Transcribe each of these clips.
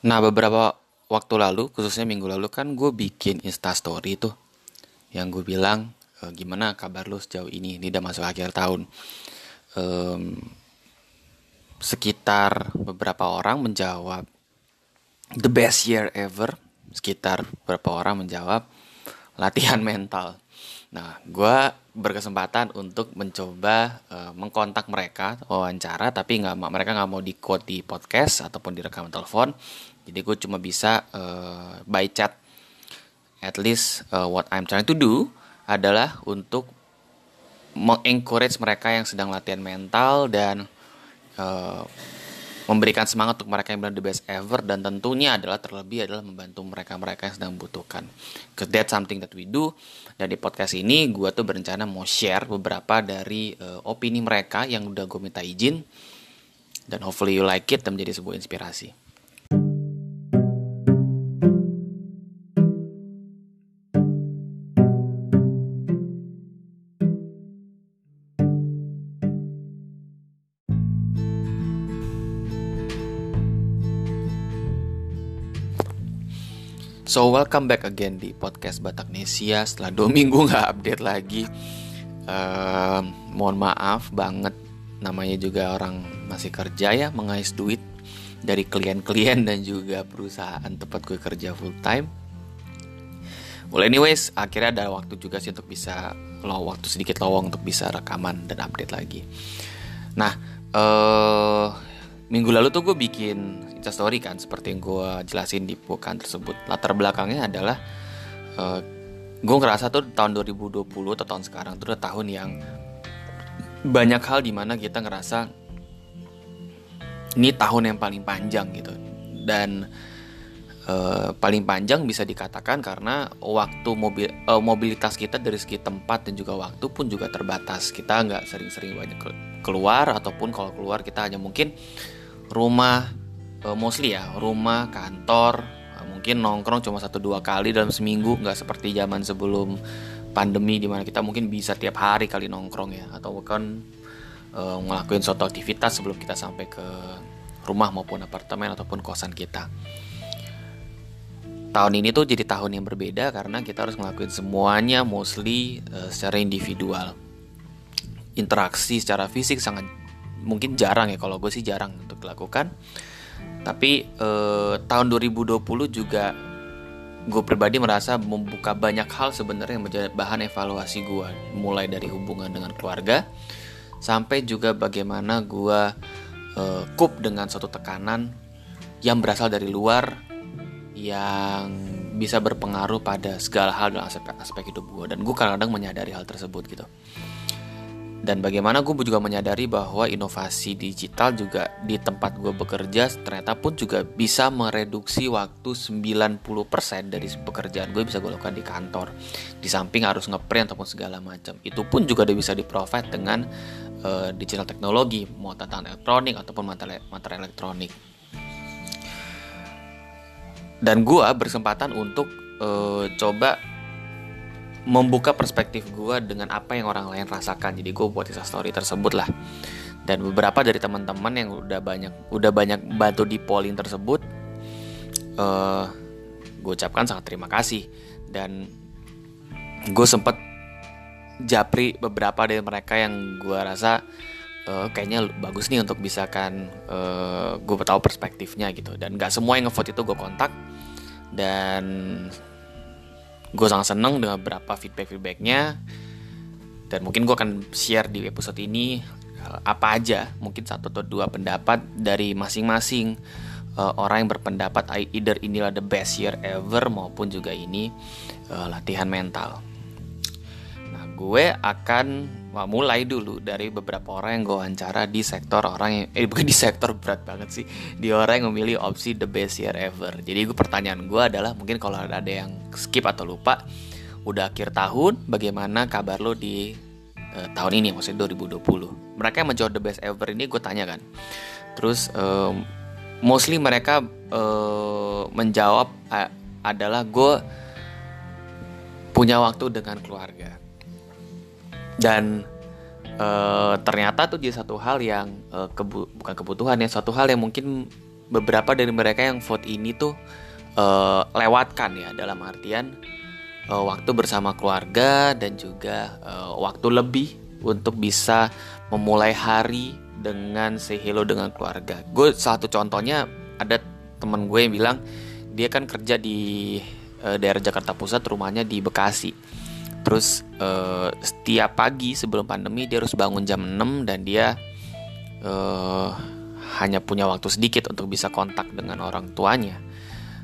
Nah beberapa waktu lalu, khususnya minggu lalu kan gue bikin instastory tuh yang gue bilang e, gimana kabar lu sejauh ini, ini udah masuk akhir tahun. Um, sekitar beberapa orang menjawab the best year ever. Sekitar beberapa orang menjawab latihan mental. Nah, gue berkesempatan untuk mencoba uh, mengkontak mereka wawancara, tapi nggak mereka nggak mau di quote di podcast ataupun di rekaman telepon. Jadi gue cuma bisa uh, by chat. At least uh, what I'm trying to do adalah untuk mengencourage mereka yang sedang latihan mental dan uh, memberikan semangat untuk mereka yang benar the best ever dan tentunya adalah terlebih adalah membantu mereka-mereka yang sedang membutuhkan. Cause that's something that we do. Dan di podcast ini gue tuh berencana mau share beberapa dari uh, opini mereka yang udah gue minta izin dan hopefully you like it dan menjadi sebuah inspirasi. So welcome back again di podcast Bataknesia Setelah dua minggu nggak update lagi uh, Mohon maaf banget. Namanya juga orang masih kerja ya Mengais duit dari klien-klien dan juga perusahaan tempat gue kerja full time. Well anyways, akhirnya ada waktu juga sih untuk bisa lo waktu sedikit lowong untuk bisa rekaman dan update lagi. Nah, uh, minggu lalu tuh gue bikin story kan seperti yang gue jelasin di bukan tersebut. Latar belakangnya adalah uh, eh, gue ngerasa tuh tahun 2020 atau tahun sekarang tuh udah tahun yang banyak hal di mana kita ngerasa ini tahun yang paling panjang gitu. Dan uh, paling panjang bisa dikatakan karena waktu mobil uh, mobilitas kita dari segi tempat dan juga waktu pun juga terbatas. Kita nggak sering-sering banyak keluar ataupun kalau keluar kita hanya mungkin rumah uh, mostly ya rumah kantor uh, mungkin nongkrong cuma satu dua kali dalam seminggu nggak seperti zaman sebelum pandemi di mana kita mungkin bisa tiap hari kali nongkrong ya. Atau bahkan uh, ngelakuin suatu aktivitas sebelum kita sampai ke rumah maupun apartemen ataupun kosan kita. Tahun ini tuh jadi tahun yang berbeda karena kita harus ngelakuin semuanya mostly uh, secara individual. Interaksi secara fisik sangat mungkin jarang ya kalau gue sih jarang untuk dilakukan tapi eh, tahun 2020 juga gue pribadi merasa membuka banyak hal sebenarnya yang menjadi bahan evaluasi gue mulai dari hubungan dengan keluarga sampai juga bagaimana gue eh, kup dengan suatu tekanan yang berasal dari luar yang bisa berpengaruh pada segala hal dalam aspek-aspek hidup gue dan gue kadang-kadang menyadari hal tersebut gitu dan bagaimana gue juga menyadari bahwa inovasi digital juga di tempat gue bekerja ternyata pun juga bisa mereduksi waktu 90% dari pekerjaan gue bisa gue lakukan di kantor. Di samping harus ngeprint ataupun segala macam. Itu pun juga udah bisa di provide dengan uh, digital teknologi mau tentang elektronik ataupun materi, materi elektronik. Dan gue berkesempatan untuk uh, coba membuka perspektif gue dengan apa yang orang lain rasakan. Jadi gue buat kisah story tersebut lah. Dan beberapa dari teman-teman yang udah banyak udah banyak bantu di polling tersebut uh, eh, gue ucapkan sangat terima kasih. Dan gue sempet japri beberapa dari mereka yang gue rasa uh, kayaknya bagus nih untuk bisa kan uh, gue tahu perspektifnya gitu. Dan gak semua yang ngevote itu gue kontak. Dan gue sangat seneng dengan beberapa feedback feedbacknya dan mungkin gue akan share di episode ini uh, apa aja mungkin satu atau dua pendapat dari masing-masing uh, orang yang berpendapat either inilah the best year ever maupun juga ini uh, latihan mental. Nah gue akan Wah, mulai dulu dari beberapa orang yang gue wawancara di sektor orang yang eh bukan di sektor berat banget sih. Di orang yang memilih opsi the best year ever. Jadi gue pertanyaan gue adalah mungkin kalau ada yang skip atau lupa udah akhir tahun bagaimana kabar lo di uh, tahun ini? Maksudnya 2020 mereka yang menjawab the best ever ini gue tanya kan. Terus um, mostly mereka uh, menjawab uh, adalah gue punya waktu dengan keluarga dan uh, ternyata tuh jadi satu hal yang uh, kebu bukan kebutuhan ya satu hal yang mungkin beberapa dari mereka yang vote ini tuh uh, lewatkan ya dalam artian uh, waktu bersama keluarga dan juga uh, waktu lebih untuk bisa memulai hari dengan say hello dengan keluarga. Gue satu contohnya ada temen gue yang bilang dia kan kerja di uh, daerah Jakarta Pusat, rumahnya di Bekasi. Terus uh, setiap pagi sebelum pandemi dia harus bangun jam 6 dan dia uh, hanya punya waktu sedikit untuk bisa kontak dengan orang tuanya.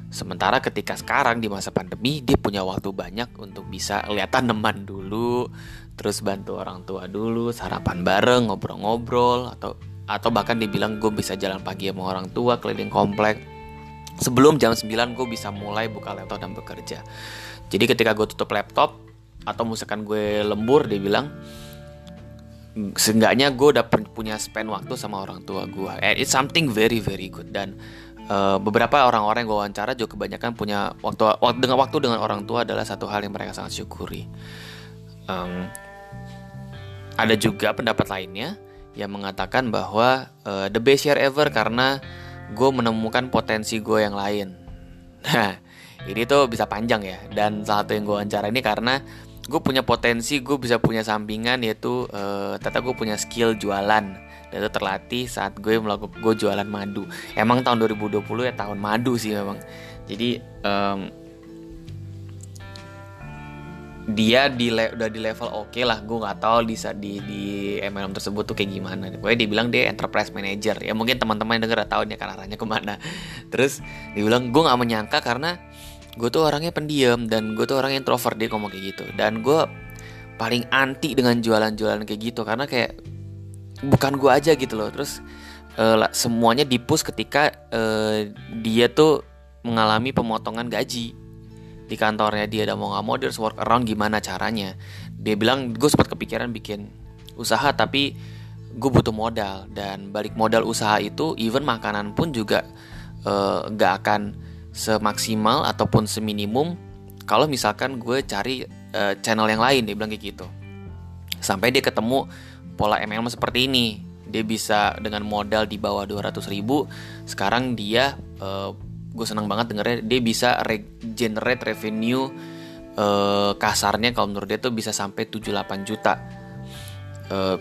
Sementara ketika sekarang di masa pandemi dia punya waktu banyak untuk bisa lihat tanaman dulu, terus bantu orang tua dulu, sarapan bareng, ngobrol-ngobrol atau atau bahkan dibilang gue bisa jalan pagi sama orang tua keliling komplek. Sebelum jam 9 gue bisa mulai buka laptop dan bekerja. Jadi ketika gue tutup laptop atau misalkan gue lembur dia bilang seenggaknya gue udah punya spend waktu sama orang tua gue. And it's something very very good. Dan uh, beberapa orang-orang yang gue wawancara juga kebanyakan punya waktu, waktu dengan waktu dengan orang tua adalah satu hal yang mereka sangat syukuri. Um, ada juga pendapat lainnya yang mengatakan bahwa uh, the best year ever karena gue menemukan potensi gue yang lain. Nah ini tuh bisa panjang ya. Dan salah satu yang gue wawancara ini karena gue punya potensi gue bisa punya sampingan yaitu uh, ternyata gue punya skill jualan. Dan itu terlatih saat gue melakukan gue jualan madu. Emang tahun 2020 ya tahun madu sih memang. Jadi um, dia di le udah di level oke okay lah. Gue nggak tahu di di di MLM tersebut tuh kayak gimana. Pokoknya dia bilang dia enterprise manager. Ya mungkin teman-teman yang denger tahu dia kan arahnya ke mana. Terus dia bilang gue nggak menyangka karena gue tuh orangnya pendiam dan gue tuh orang introvert dia ngomong kayak gitu. Dan gue paling anti dengan jualan-jualan kayak gitu karena kayak bukan gue aja gitu loh. Terus uh, semuanya dipus ketika uh, dia tuh mengalami pemotongan gaji. Di kantornya dia udah mau nggak mau dia harus work around gimana caranya. Dia bilang gue sempat kepikiran bikin usaha tapi gue butuh modal. Dan balik modal usaha itu even makanan pun juga uh, gak akan semaksimal ataupun seminimum kalau misalkan gue cari uh, channel yang lain dia bilang kayak gitu. Sampai dia ketemu pola MLM seperti ini. Dia bisa dengan modal di bawah 200 ribu sekarang dia uh, gue senang banget dengernya dia bisa generate revenue uh, kasarnya kalau menurut dia tuh bisa sampai 78 juta. Uh,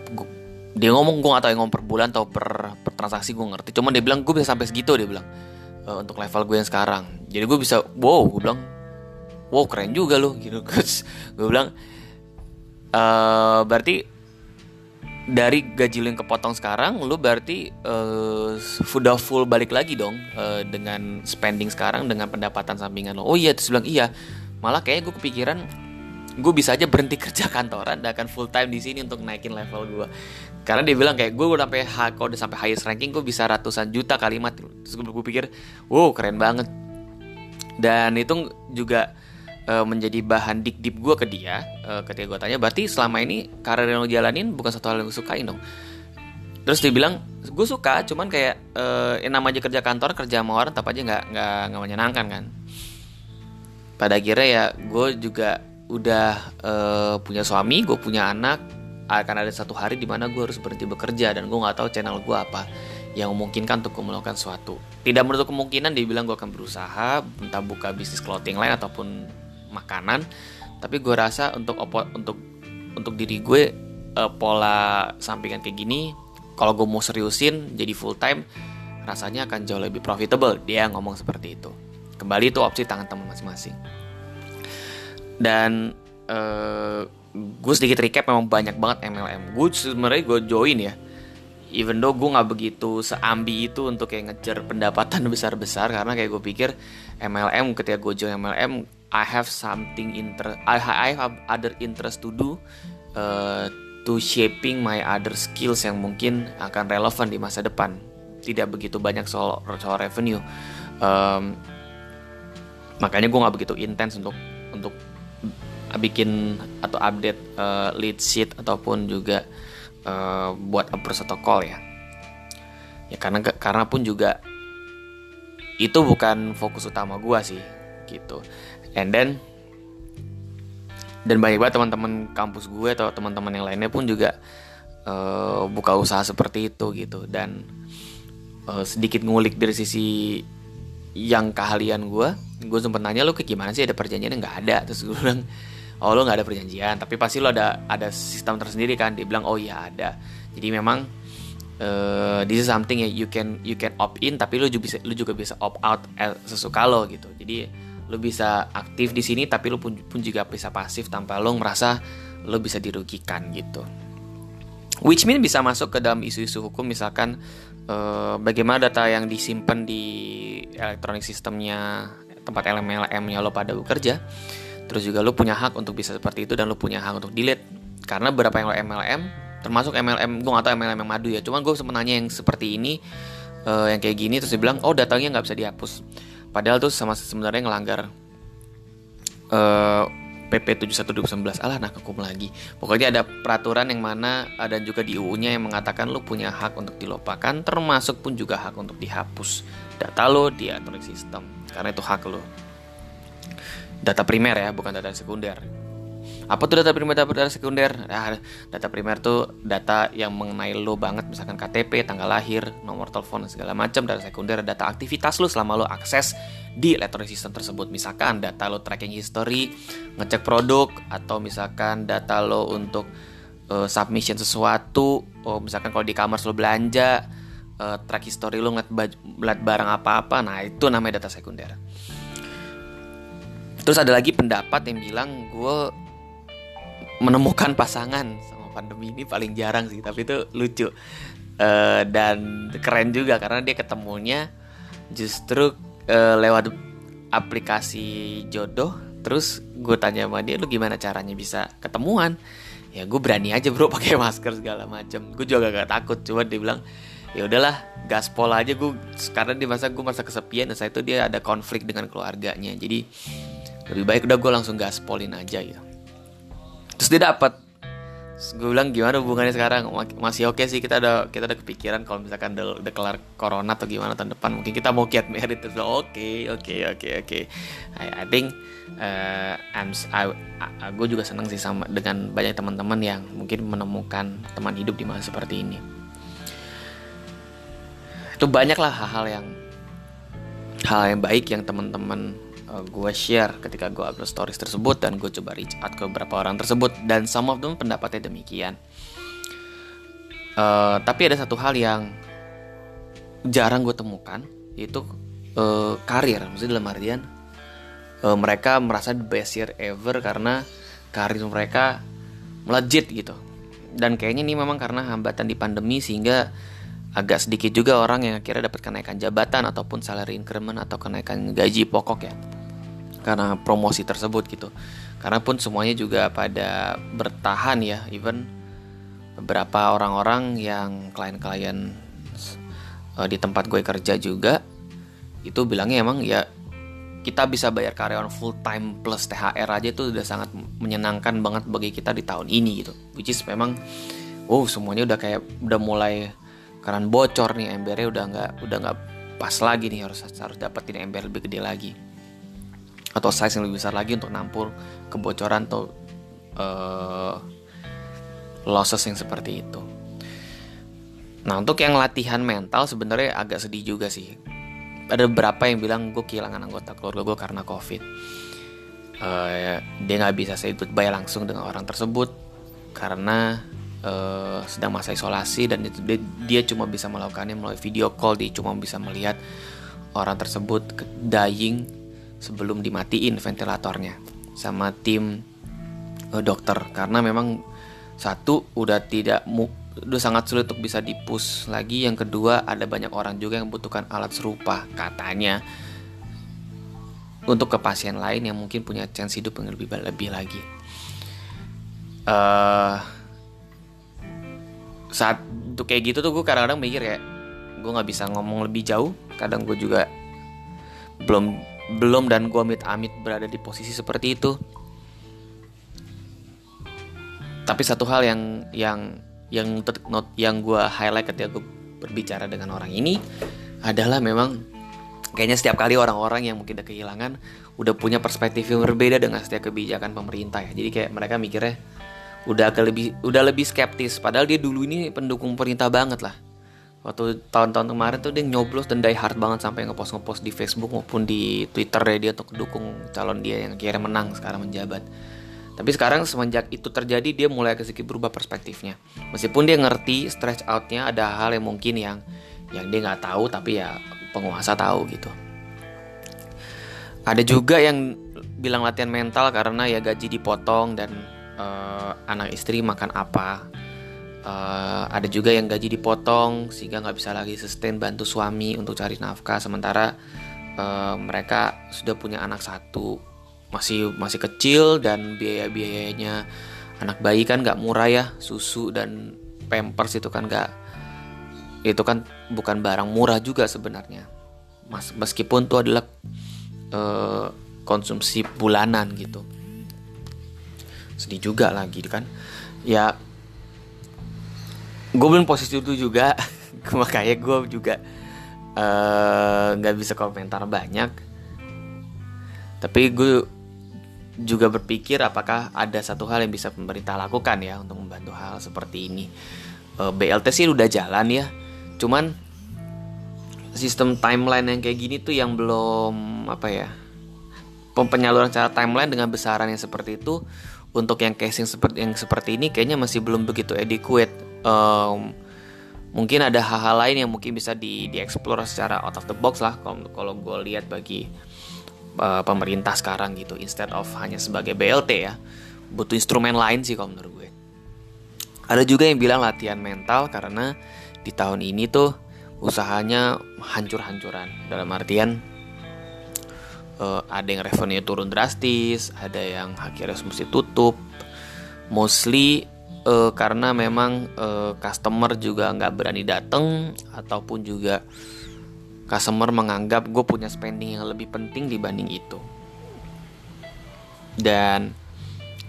dia ngomong gue gak tau yang ngomong per bulan atau per, per transaksi gue ngerti. Cuman dia bilang gue bisa sampai segitu dia bilang uh, untuk level gue yang sekarang. Jadi gue bisa wow gue bilang wow keren juga loh gitu. Guys gue bilang uh, berarti dari gaji lu yang kepotong sekarang lu berarti uh, udah full balik lagi dong uh, dengan spending sekarang dengan pendapatan sampingan lo. Oh iya terus bilang iya. Malah kayak gue kepikiran gue bisa aja berhenti kerja kantoran dan akan full time di sini untuk naikin level gue karena dia bilang kayak gue udah sampai kalau udah sampai highest ranking gue bisa ratusan juta kalimat. Terus gue, pikir wow keren banget. Dan itu juga uh, menjadi bahan dik dip gue ke dia uh, ketika gue tanya berarti selama ini karir yang lo jalanin bukan satu hal yang gue sukain dong? Terus dia bilang gue suka cuman kayak uh, yang namanya kerja kantor kerja sama orang tapi aja nggak nggak nggak menyenangkan kan? Pada akhirnya ya gue juga udah uh, punya suami gue punya anak akan ada satu hari di mana gue harus berhenti bekerja dan gue nggak tahu channel gue apa yang memungkinkan untuk melakukan suatu. Tidak menutup kemungkinan dia bilang gue akan berusaha entah buka bisnis clothing lain ataupun makanan, tapi gue rasa untuk opo, untuk untuk diri gue uh, pola sampingan kayak gini, kalau gue mau seriusin jadi full time, rasanya akan jauh lebih profitable. Dia ngomong seperti itu. Kembali itu opsi tangan teman masing-masing. Dan uh, gue sedikit recap memang banyak banget MLM gue sebenarnya gue join ya. Even though gue nggak begitu seambi itu untuk kayak ngejar pendapatan besar-besar karena kayak gue pikir MLM ketika gue join MLM I have something inter I, I have other interest to do uh, to shaping my other skills yang mungkin akan relevan di masa depan. Tidak begitu banyak soal soal revenue. Um, makanya gue nggak begitu intens untuk bikin atau update uh, lead sheet ataupun juga uh, buat approach atau call ya. Ya karena karena pun juga itu bukan fokus utama gue sih gitu. And then dan banyak banget teman-teman kampus gue atau teman-teman yang lainnya pun juga uh, buka usaha seperti itu gitu. Dan uh, sedikit ngulik dari sisi yang keahlian gue gue sempet nanya lo ke gimana sih? Ada perjanjiannya nggak ada. Terus gue bilang oh lo nggak ada perjanjian. Tapi pasti lo ada ada sistem tersendiri kan. Dia bilang oh iya ada. Jadi memang uh, this is something yang you can you can opt in tapi lo juga bisa lo juga bisa opt out sesuka lo gitu. Jadi lo bisa aktif di sini tapi lo pun, pun juga bisa pasif tanpa lo merasa lo bisa dirugikan gitu. Which mean bisa masuk ke dalam isu-isu hukum misalkan uh, bagaimana data yang disimpan di elektronik sistemnya tempat LMLM-nya lo pada bekerja terus juga lo punya hak untuk bisa seperti itu dan lo punya hak untuk delete. Karena beberapa yang lo MLM termasuk MLM gue gak tau MLM yang madu ya. Cuman gue sempat nanya yang seperti ini uh, yang kayak gini terus dia bilang oh datanya nggak bisa dihapus. Padahal tuh sama sebenarnya ngelanggar uh, PP 71 2011 alah nah kekum lagi. Pokoknya ada peraturan yang mana ada juga di UU-nya yang mengatakan lo punya hak untuk dilupakan termasuk pun juga hak untuk dihapus. Data lo di system karena itu hak lo data primer ya bukan data sekunder. Apa tuh data primer data, data sekunder? Nah, data primer tuh data yang mengenai lo banget misalkan KTP tanggal lahir nomor telepon segala macam. Data sekunder data aktivitas lo selama lo akses di electronic system tersebut. Misalkan data lo tracking history ngecek produk atau misalkan data lo untuk uh, submission sesuatu. Oh misalkan kalau di kamar lo belanja uh, track history lo ngeliat, barang apa-apa. Nah itu namanya data sekunder terus ada lagi pendapat yang bilang gue menemukan pasangan sama pandemi ini paling jarang sih tapi itu lucu. Uh, dan keren juga karena dia ketemunya justru uh, lewat aplikasi jodoh. Terus gue tanya sama dia lu gimana caranya bisa ketemuan? Ya gue berani aja bro pakai masker segala macam gue juga gak takut cuma dia bilang ya udahlah gaspol aja. Gue karena di masa gue masa kesepian dan saya itu dia ada konflik dengan keluarganya. Jadi lebih baik udah gue langsung gaspolin aja gitu terus dia dapat gue bilang gimana hubungannya sekarang? Masih oke okay sih kita ada kita ada kepikiran kalau misalkan udah, udah kelar corona atau gimana tahun depan. Mungkin kita mau get married. Terus oke oke oke oke. I think uh, I'm I, I, gue juga senang sih sama dengan banyak teman-teman yang mungkin menemukan teman hidup di masa seperti ini. Itu banyak lah hal-hal yang hal yang baik yang teman-teman uh, gue share ketika gue upload stories tersebut dan gue coba reach out ke beberapa orang tersebut dan some of them pendapatnya demikian. Uh, tapi ada satu hal yang jarang gue temukan yaitu uh, karir, maksudnya dalam artian uh, mereka merasa the best year ever karena karir mereka melejit gitu. Dan kayaknya ini memang karena hambatan di pandemi sehingga agak sedikit juga orang yang akhirnya dapat kenaikan jabatan ataupun salary increment atau kenaikan gaji pokok ya karena promosi tersebut gitu. Karena pun semuanya juga pada bertahan ya even beberapa orang-orang yang klien-klien uh, di tempat gue kerja juga itu bilangnya emang ya kita bisa bayar karyawan full time plus THR aja itu udah sangat menyenangkan banget bagi kita di tahun ini gitu. Which is memang oh semuanya udah kayak udah mulai karena bocor nih embernya udah nggak udah nggak pas lagi nih harus harus dapetin ember lebih gede lagi atau size yang lebih besar lagi untuk nampul kebocoran atau uh, losses yang seperti itu. Nah untuk yang latihan mental sebenarnya agak sedih juga sih. Ada beberapa yang bilang gue kehilangan anggota keluarga gue karena covid. Uh, dia nggak bisa saya goodbye langsung dengan orang tersebut karena uh, sedang masa isolasi dan itu dia, dia cuma bisa melakukannya melalui video call. Dia cuma bisa melihat orang tersebut dying sebelum dimatiin ventilatornya sama tim uh, dokter. Karena memang satu udah tidak mu, udah sangat sulit untuk bisa dipus lagi. Yang kedua ada banyak orang juga yang membutuhkan alat serupa katanya. Untuk ke pasien lain yang mungkin punya chance hidup yang lebih lebih lagi. Uh, saat untuk kayak gitu tuh gue kadang-kadang mikir ya gue nggak bisa ngomong lebih jauh. Kadang gue juga belum belum dan gue amit-amit berada di posisi seperti itu. Tapi satu hal yang yang yang not yang gue highlight ketika gue berbicara dengan orang ini adalah memang kayaknya setiap kali orang-orang yang mungkin udah kehilangan udah punya perspektif yang berbeda dengan setiap kebijakan pemerintah ya. Jadi kayak mereka mikirnya udah agak lebih udah lebih skeptis. Padahal dia dulu ini pendukung pemerintah banget lah waktu tahun-tahun kemarin tuh dia nyoblos dan die hard banget sampai ngepost ngepost di Facebook maupun di Twitter ya dia untuk dukung calon dia yang akhirnya menang sekarang menjabat. Tapi sekarang semenjak itu terjadi dia mulai sedikit berubah perspektifnya. Meskipun dia ngerti stretch outnya ada hal yang mungkin yang yang dia nggak tahu tapi ya penguasa tahu gitu. Ada juga yang bilang latihan mental karena ya gaji dipotong dan uh, anak istri makan apa uh, ada juga yang gaji dipotong sehingga nggak bisa lagi sustain bantu suami untuk cari nafkah. Sementara uh, mereka sudah punya anak satu. Masih masih kecil dan biaya biayanya anak bayi kan nggak murah ya. Susu dan pampers itu kan nggak itu kan bukan barang murah juga sebenarnya. Mas, meskipun itu adalah uh, konsumsi bulanan gitu. Sedih juga lagi kan. Ya gue belum posisi itu juga. Makanya gue juga eh, nggak uh, bisa komentar banyak. Tapi gue juga berpikir apakah ada satu hal yang bisa pemerintah lakukan ya untuk membantu hal seperti ini. Uh, eh, BLT sih udah jalan ya. Cuman sistem timeline yang kayak gini tuh yang belum apa ya penyaluran cara timeline dengan besaran yang seperti itu untuk yang casing seperti yang seperti ini kayaknya masih belum begitu adequate um, mungkin ada hal-hal lain yang mungkin bisa di dieksplor secara out of the box lah. Kalau kalau gue lihat bagi uh, pemerintah sekarang gitu instead of hanya sebagai BLT ya butuh instrumen lain sih kalau menurut gue. Ada juga yang bilang latihan mental karena di tahun ini tuh usahanya hancur-hancuran. Dalam artian uh, ada yang revenue turun drastis ada yang akhirnya mesti tutup. Mostly uh, karena memang uh, customer juga nggak berani datang ataupun juga customer menganggap gue punya spending yang lebih penting dibanding itu. Dan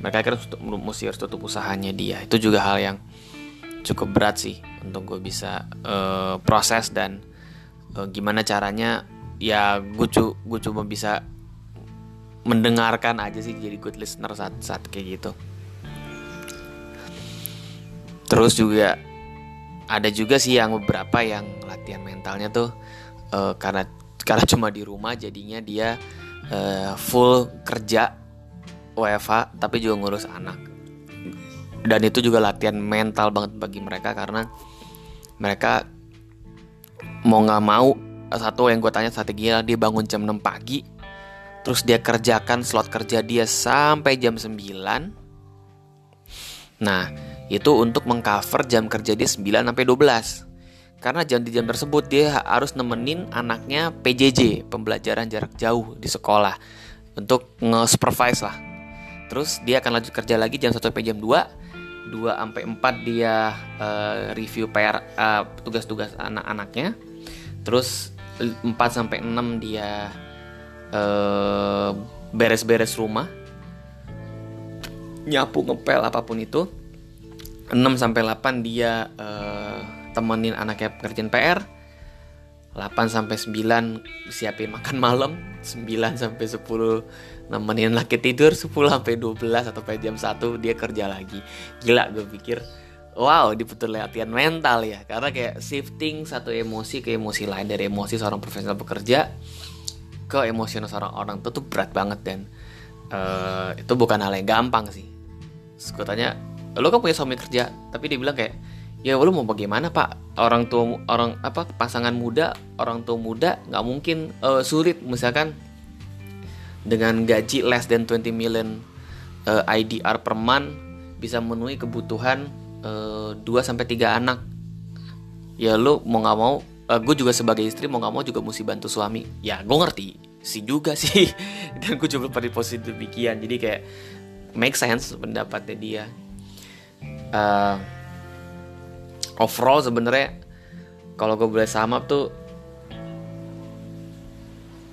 mereka kira mesti harus tutup usahanya dia. Itu juga hal yang cukup berat sih untuk gue bisa uh, proses dan uh, gimana caranya ya gue cu gue cuma bisa mendengarkan aja sih jadi good listener saat saat kayak gitu terus juga ada juga sih yang beberapa yang latihan mentalnya tuh uh, karena karena cuma di rumah jadinya dia uh, full kerja WFH tapi juga ngurus anak. Dan itu juga latihan mental banget bagi mereka karena mereka mau nggak mau satu yang gue tanya strateginya dia bangun jam 6 pagi terus dia kerjakan slot kerja dia sampai jam 9 nah itu untuk mengcover jam kerja dia 9 sampai 12. Karena jam di jam tersebut dia harus nemenin anaknya PJJ, pembelajaran jarak jauh di sekolah untuk nge-supervise lah. Terus dia akan lanjut kerja lagi jam 1 sampai jam 2. 2 sampai 4 dia uh, review PR uh, tugas-tugas anak-anaknya. Terus 4 sampai 6 dia uh, beres-beres rumah. Nyapu, ngepel apa pun itu 6 sampai 8 dia uh, temenin anaknya kerjaan PR. 8 sampai 9 siapin makan malam, 9 sampai 10 nemenin laki tidur, 10 sampai 12 atau sampai jam 1 dia kerja lagi. Gila gue pikir wow di betul latihan mental ya karena kayak shifting satu emosi ke emosi lain dari emosi seorang profesional bekerja ke emosional seorang orang itu tuh berat banget dan uh, itu bukan hal yang gampang sih. Terus tanya lo kan punya suami kerja tapi dia bilang kayak ya lo mau bagaimana pak? Orang tua orang apa pasangan muda orang tua muda nggak mungkin uh, sulit. Misalkan dengan gaji less than 20 million uh, eh, IDR per month bisa memenuhi kebutuhan uh, 2 sampai tiga anak. Ya lo mau nggak mau uh, gue juga sebagai istri mau nggak mau juga mesti bantu suami. Ya gue ngerti. Sih juga sih. Dan gue coba pada posisi demikian. Jadi kayak make sense pendapatnya dia uh, overall sebenarnya kalau gue boleh sama tuh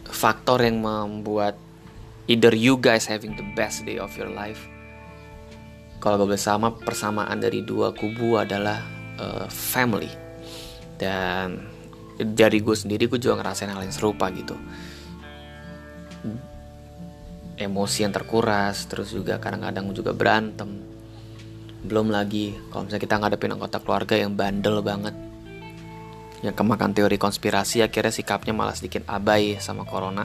faktor yang membuat either you guys having the best day of your life. Kalau gue boleh sama persamaan dari dua kubu adalah uh, family. Dan dari gue sendiri gue juga ngerasain hal yang serupa gitu. Emosi yang terkuras terus juga kadang-kadang juga berantem belum lagi kalau misalnya kita ngadepin anggota keluarga yang bandel banget. Yang kemakan teori konspirasi akhirnya sikapnya malah sedikit abai sama corona.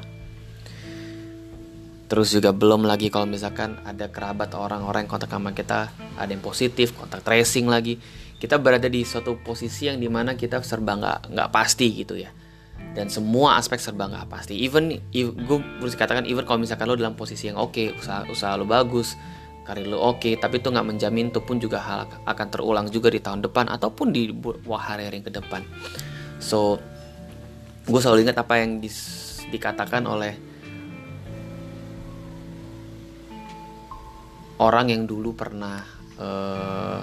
Terus juga belum lagi kalau misalkan ada kerabat orang-orang yang kontak sama kita ada yang positif kontak tracing lagi. Kita berada di suatu posisi yang di mana kita serba nggak nggak pasti gitu ya. Dan semua aspek serba nggak pasti. Even gue harus katakan even kalau misalkan lo dalam posisi yang oke okay, usaha usaha lo bagus karir lo oke okay, tapi itu nggak menjamin itu pun juga hal akan terulang juga di tahun depan ataupun di hari-hari yang ke depan. So gue selalu ingat apa yang di, dikatakan oleh orang yang dulu pernah uh,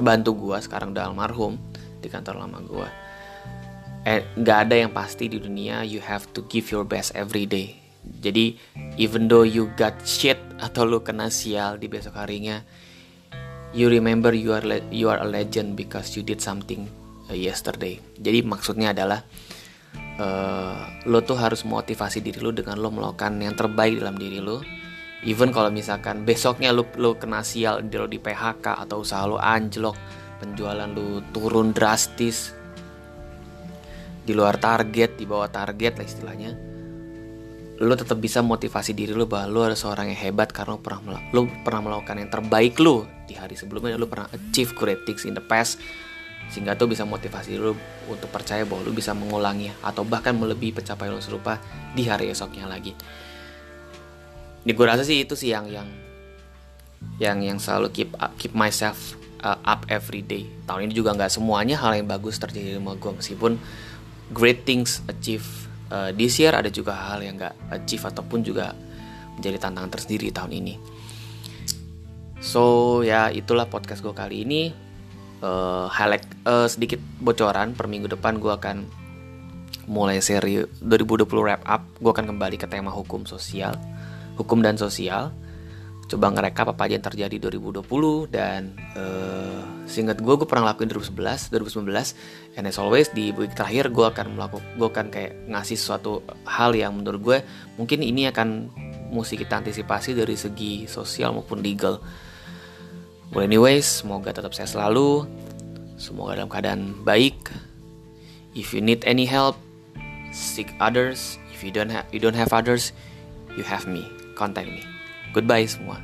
bantu gue sekarang udah almarhum di kantor lama gue eh, gak ada yang pasti di dunia you have to give your best every day jadi even though you got shit atau lu kena sial di besok harinya you remember you are you are a legend because you did something uh, yesterday. Jadi maksudnya adalah uh, lo tuh harus motivasi diri lo dengan lo melakukan yang terbaik dalam diri lo. Even kalau misalkan besoknya lo lo kena sial lo di PHK atau usaha lo anjlok, penjualan lo turun drastis di luar target, di bawah target lah istilahnya. Lo tetap bisa motivasi diri lo bahwa lo ada seorang yang hebat karena lo pernah lo pernah melakukan yang terbaik lo di hari sebelumnya lo pernah achieve great things in the past sehingga tuh bisa motivasi lu untuk percaya bahwa lu bisa mengulangi atau bahkan melebihi pencapaian lu serupa di hari esoknya lagi. Ini gue rasa sih itu sih yang yang yang yang selalu keep up, keep myself uh, up every day. Tahun ini juga nggak semuanya hal yang bagus terjadi sama gue meskipun great things achieve uh, this year ada juga hal yang nggak achieve ataupun juga menjadi tantangan tersendiri tahun ini. So ya itulah podcast gue kali ini. Uh, highlight uh, sedikit bocoran. Per minggu depan gue akan mulai seri 2020 wrap up. Gue akan kembali ke tema hukum sosial. Hukum dan sosial coba ngerekap apa aja yang terjadi 2020 dan uh, seingat gue gue pernah lakuin 2011 2019 and as always di week terakhir gue akan melakukan gue akan kayak ngasih suatu hal yang menurut gue mungkin ini akan mesti kita antisipasi dari segi sosial maupun legal Well anyways, semoga tetap sehat selalu. Semoga dalam keadaan baik. If you need any help, seek others. If you don't have you don't have others, you have me. Contact me. Goodbye semua.